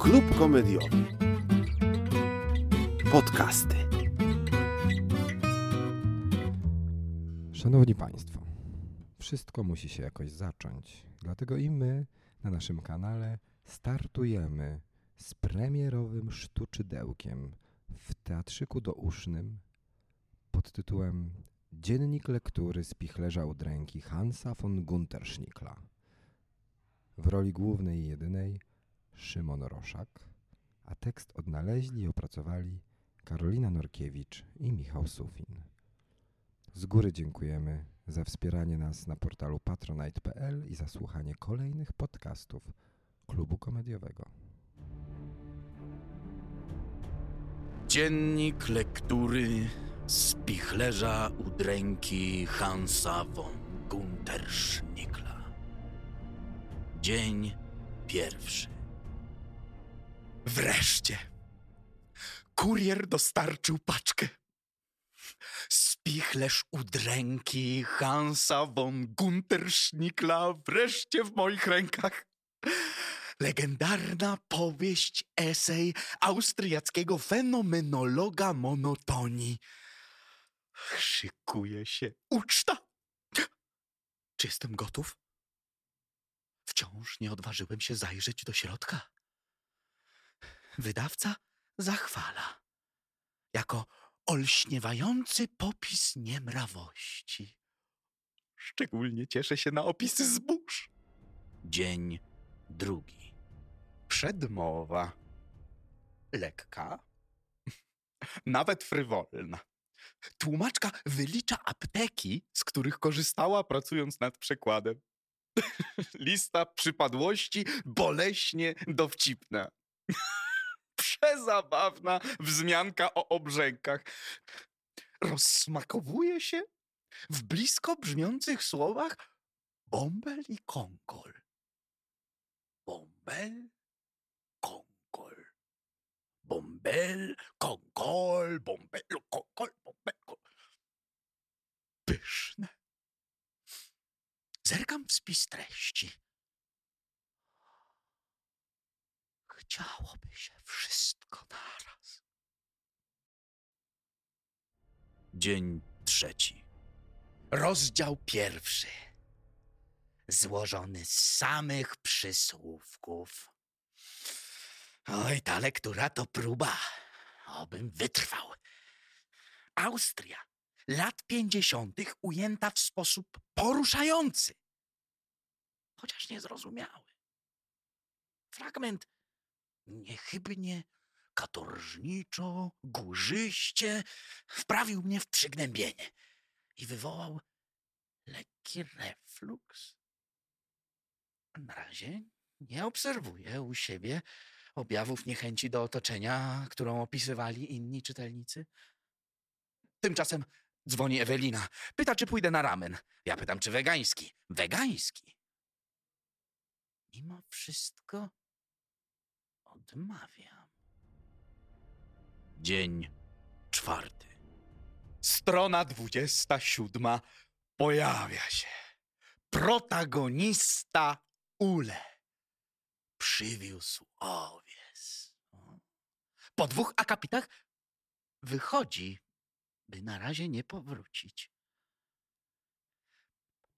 Klub komediowy. Podcasty. Szanowni Państwo, wszystko musi się jakoś zacząć. Dlatego i my na naszym kanale startujemy z premierowym sztuczydełkiem w teatrzyku dousznym pod tytułem Dziennik lektury z pichlerza udręki Hansa von Gunterschnickla. W roli głównej i jedynej Szymon Roszak, a tekst odnaleźli i opracowali Karolina Norkiewicz i Michał Sufin. Z góry dziękujemy za wspieranie nas na portalu patronite.pl i za słuchanie kolejnych podcastów Klubu Komediowego. Dziennik lektury z pichlerza udręki Hansa von Gunterschnickla. Dzień pierwszy. Wreszcie! Kurier dostarczył paczkę. Spichlerz udręki Hansa von Gunterschnickla wreszcie w moich rękach. Legendarna powieść, esej austriackiego fenomenologa monotonii. Szykuje się uczta. Czy jestem gotów? Wciąż nie odważyłem się zajrzeć do środka. Wydawca zachwala jako olśniewający popis niemrawości. Szczególnie cieszę się na opisy zbóż. Dzień drugi. Przedmowa. Lekka, nawet frywolna. Tłumaczka wylicza apteki, z których korzystała pracując nad przekładem. Lista przypadłości boleśnie dowcipna. Przezabawna wzmianka o obrzękach. Rozsmakowuje się w blisko brzmiących słowach bąbel i konkol. Bąbel, konkol. Bąbel, konkol, bąbel, konkol, bąbel, konkol. Pyszne. Zerkam w spis treści. Chciałoby się wszystko naraz. Dzień trzeci. Rozdział pierwszy. Złożony z samych przysłówków. Oj, ta lektura to próba. Obym wytrwał. Austria. Lat pięćdziesiątych ujęta w sposób poruszający. Chociaż niezrozumiały. Fragment niechybnie, katorżniczo, górzyście wprawił mnie w przygnębienie i wywołał lekki refluks. Na razie nie obserwuję u siebie objawów niechęci do otoczenia, którą opisywali inni czytelnicy. Tymczasem dzwoni Ewelina. Pyta, czy pójdę na ramen. Ja pytam, czy wegański. Wegański. Mimo wszystko odmawiam. Dzień czwarty. Strona dwudziesta siódma pojawia się. Protagonista Ule. Przywiózł owiec. Po dwóch akapitach wychodzi, by na razie nie powrócić.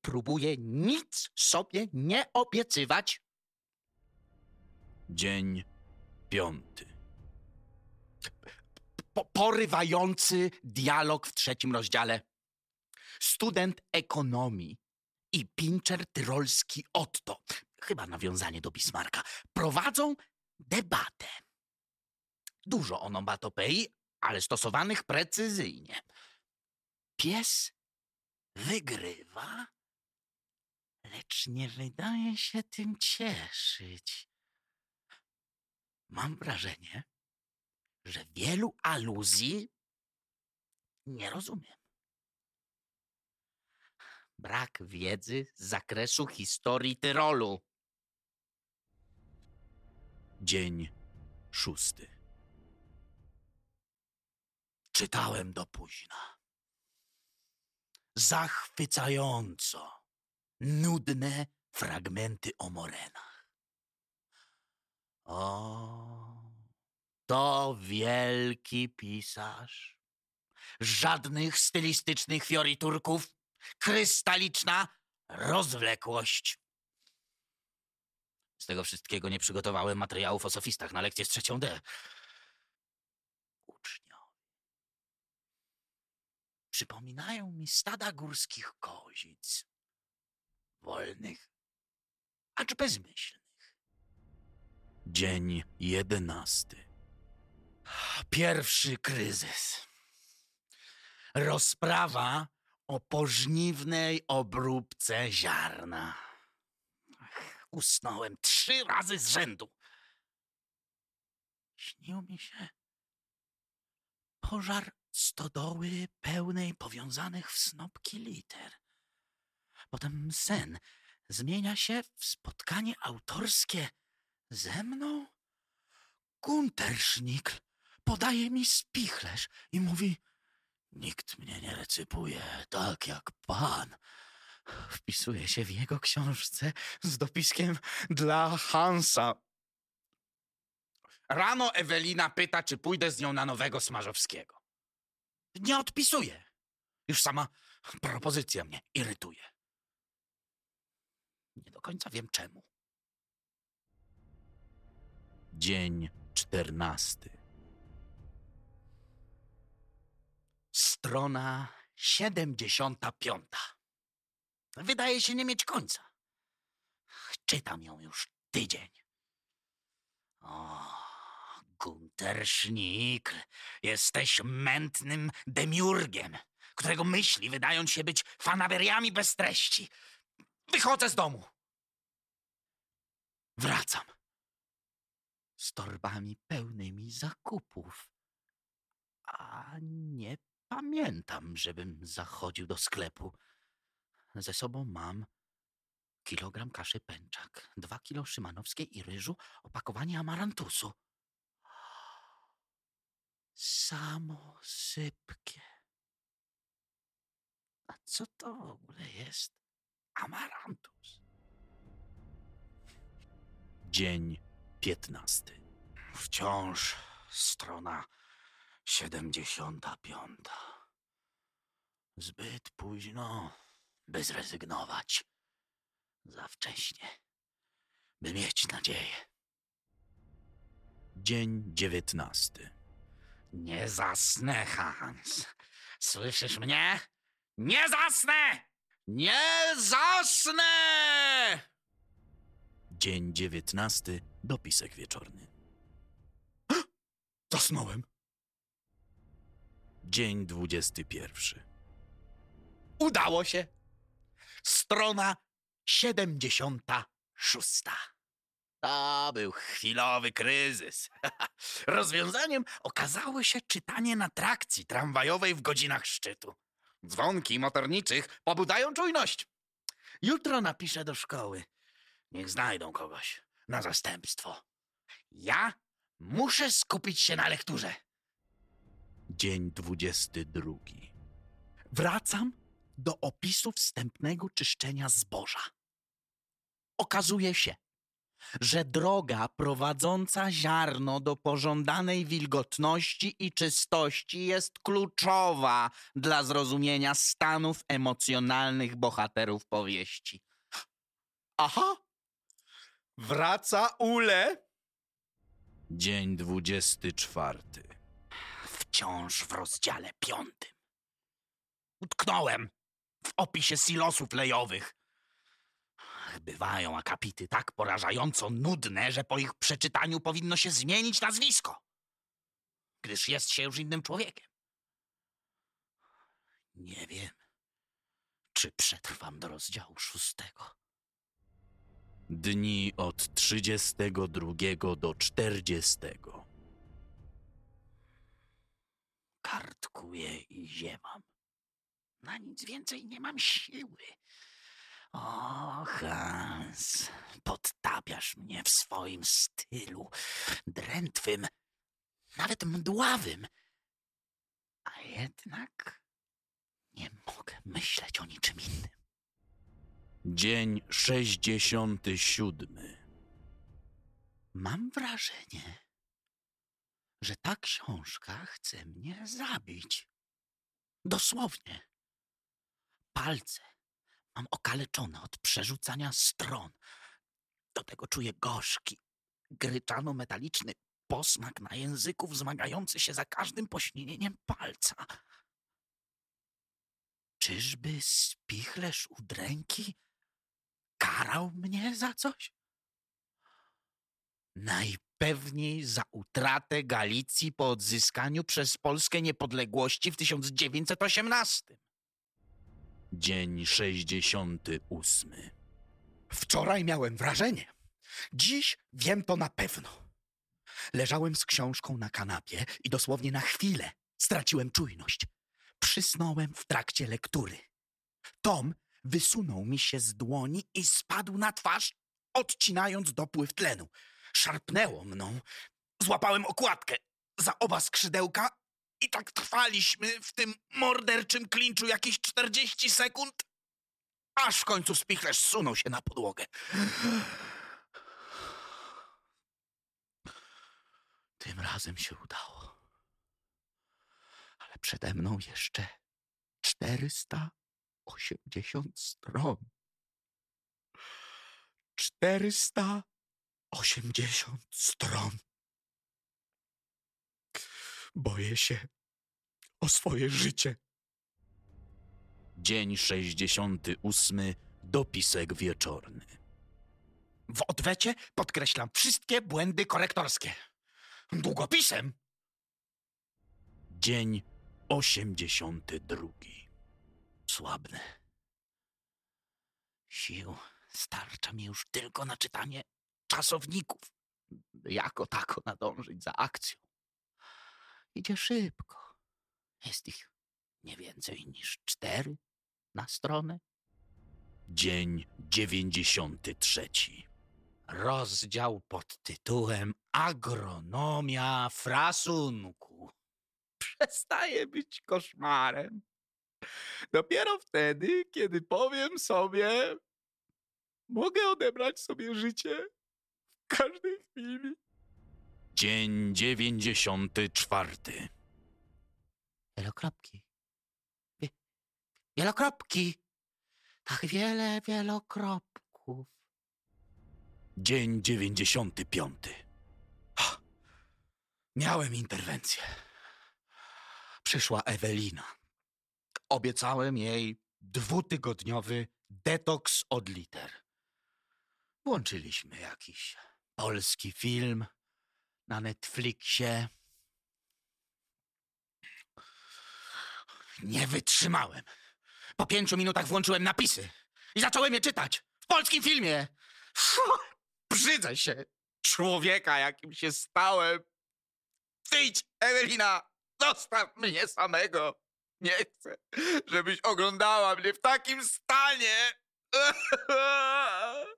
Próbuje nic sobie nie obiecywać. Dzień piąty. Po porywający dialog w trzecim rozdziale. Student ekonomii i pinczer tyrolski Otto, chyba nawiązanie do Bismarcka, prowadzą debatę. Dużo onomatopei, ale stosowanych precyzyjnie. Pies wygrywa, lecz nie wydaje się tym cieszyć. Mam wrażenie, że wielu aluzji nie rozumiem. Brak wiedzy z zakresu historii Tyrolu. Dzień szósty. Czytałem do późna. Zachwycająco nudne fragmenty o morenach. O, To wielki pisarz. Żadnych stylistycznych fioriturków. Krystaliczna rozwlekłość. Z tego wszystkiego nie przygotowałem materiałów o sofistach na lekcję z trzecią D. Uczniowie. Przypominają mi stada górskich kozic. Wolnych, acz bezmyślnych. Dzień jedenasty. Pierwszy kryzys. Rozprawa o pożniwnej obróbce ziarna. Usnąłem trzy razy z rzędu. Śnił mi się pożar stodoły pełnej powiązanych w snopki liter. Potem sen zmienia się w spotkanie autorskie ze mną? Guntersznikl podaje mi spichlerz i mówi Nikt mnie nie recypuje tak jak pan. Wpisuje się w jego książce z dopiskiem dla Hansa. Rano Ewelina pyta, czy pójdę z nią na nowego Smarzowskiego. Nie odpisuję. Już sama propozycja mnie irytuje. Nie do końca wiem czemu. Dzień czternasty. Strona 75. Wydaje się nie mieć końca. Czytam ją już tydzień. O, Gunter jesteś mętnym demiurgiem, którego myśli wydają się być fanaberiami bez treści. Wychodzę z domu. Wracam. Z torbami pełnymi zakupów. A nie pamiętam, żebym zachodził do sklepu. Ze sobą mam kilogram kaszy pęczak, dwa kilo szymanowskiej i ryżu, opakowanie amarantusu. Samo sypkie. A co to w ogóle jest amarantus? Dzień piętnasty. Wciąż strona siedemdziesiąta piąta. Zbyt późno, by zrezygnować. Za wcześnie, by mieć nadzieję. Dzień dziewiętnasty. Nie zasnę, Hans. Słyszysz mnie? Nie zasnę! Nie zasnę! Dzień dziewiętnasty. Dopisek wieczorny. Zasnąłem. Dzień dwudziesty pierwszy. Udało się. Strona 76. To był chwilowy kryzys. Rozwiązaniem okazało się czytanie na trakcji tramwajowej w godzinach szczytu. Dzwonki motorniczych pobudają czujność. Jutro napiszę do szkoły. Niech znajdą kogoś na zastępstwo. Ja muszę skupić się na lekturze. Dzień dwudziesty drugi. Wracam do opisu wstępnego czyszczenia zboża. Okazuje się, że droga prowadząca ziarno do pożądanej wilgotności i czystości jest kluczowa dla zrozumienia stanów emocjonalnych bohaterów powieści. Aha! Wraca Ule! Dzień dwudziesty czwarty. Wciąż w rozdziale piątym. Utknąłem w opisie silosów lejowych. Bywają akapity tak porażająco nudne, że po ich przeczytaniu powinno się zmienić nazwisko, gdyż jest się już innym człowiekiem. Nie wiem, czy przetrwam do rozdziału szóstego. Dni od trzydziestego drugiego do czterdziestego. Kartkuję i ziewam. Na nic więcej nie mam siły. O, Hans, podtapiasz mnie w swoim stylu, drętwym, nawet mdławym. A jednak nie mogę myśleć o niczym innym. Dzień sześćdziesiąty siódmy. Mam wrażenie, że ta książka chce mnie zabić. Dosłownie. Palce mam okaleczone od przerzucania stron. Do tego czuję gorzki, gryczano-metaliczny posmak na języku wzmagający się za każdym poślinieniem palca. Czyżby spichlerz udręki karał mnie za coś? Najpewniej za utratę Galicji po odzyskaniu przez Polskę niepodległości w 1918. Dzień 68. Wczoraj miałem wrażenie. Dziś wiem to na pewno. Leżałem z książką na kanapie i dosłownie na chwilę straciłem czujność. Przysnąłem w trakcie lektury. Tom wysunął mi się z dłoni i spadł na twarz, odcinając dopływ tlenu. Szarpnęło mną. Złapałem okładkę za oba skrzydełka i tak trwaliśmy w tym morderczym klinczu jakieś 40 sekund, aż w końcu spichlerz sunął się na podłogę. Tym razem się udało. Ale przede mną jeszcze 480 stron. 480 stron. Boję się o swoje życie. Dzień 68. Dopisek wieczorny. W odwecie podkreślam wszystkie błędy korektorskie. Długopisem Dzień 82. słabnę. Sił starcza mi już tylko na czytanie czasowników. Jako tako nadążyć za akcją. Idzie szybko. Jest ich nie więcej niż cztery na stronę. Dzień 93. Rozdział pod tytułem Agronomia frasunku. Przestaje być koszmarem. Dopiero wtedy, kiedy powiem sobie, mogę odebrać sobie życie w każdej chwili. Dzień 94. Wielokropki. Wie, wielokropki. Tak wiele wielokropków. Dzień 95. Ha! Miałem interwencję. Przyszła Ewelina. Obiecałem jej dwutygodniowy detoks od liter. Włączyliśmy jakiś polski film na Netflixie. Nie wytrzymałem. Po pięciu minutach włączyłem napisy i zacząłem je czytać w polskim filmie. Fuh, brzydzę się człowieka, jakim się stałem. Wyjdź, Ewelina, zostaw mnie samego. Nie chcę, żebyś oglądała mnie w takim stanie.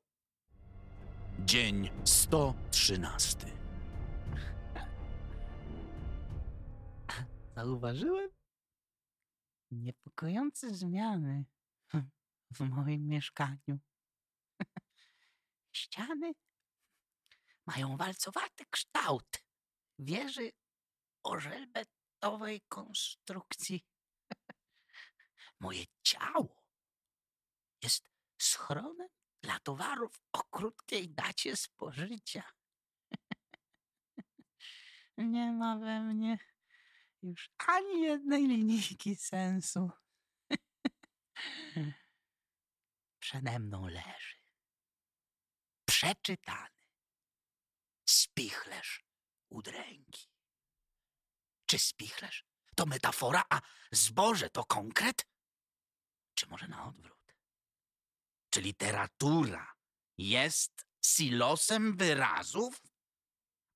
Dzień 113. Zauważyłem niepokojące zmiany w moim mieszkaniu. Ściany mają walcowaty kształt wieży o żelbetowej konstrukcji. Moje ciało jest schronem dla towarów o krótkiej dacie spożycia. Nie ma we mnie już ani jednej linijki sensu. Przede mną leży przeczytany spichlerz udręki. Czy spichlerz to metafora, a zboże to konkret? Czy może na odwrót? Czy literatura jest silosem wyrazów?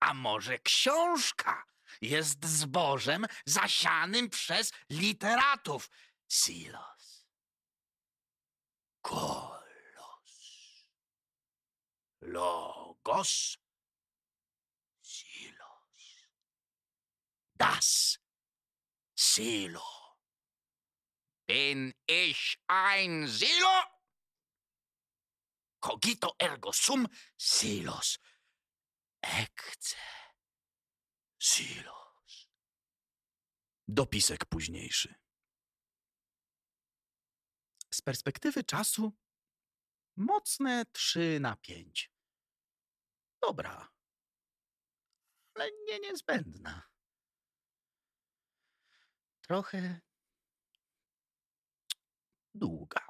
A może książka jest zbożem zasianym przez literatów? Silos. Kolos. Logos. Silos. Das Silo. Bin ich ein Silo? Cogito ergo sum silos. Ecce Silos. Dopisek późniejszy. Z perspektywy czasu mocne 3 na 5. Dobra, ale nie niezbędna. Trochę дуга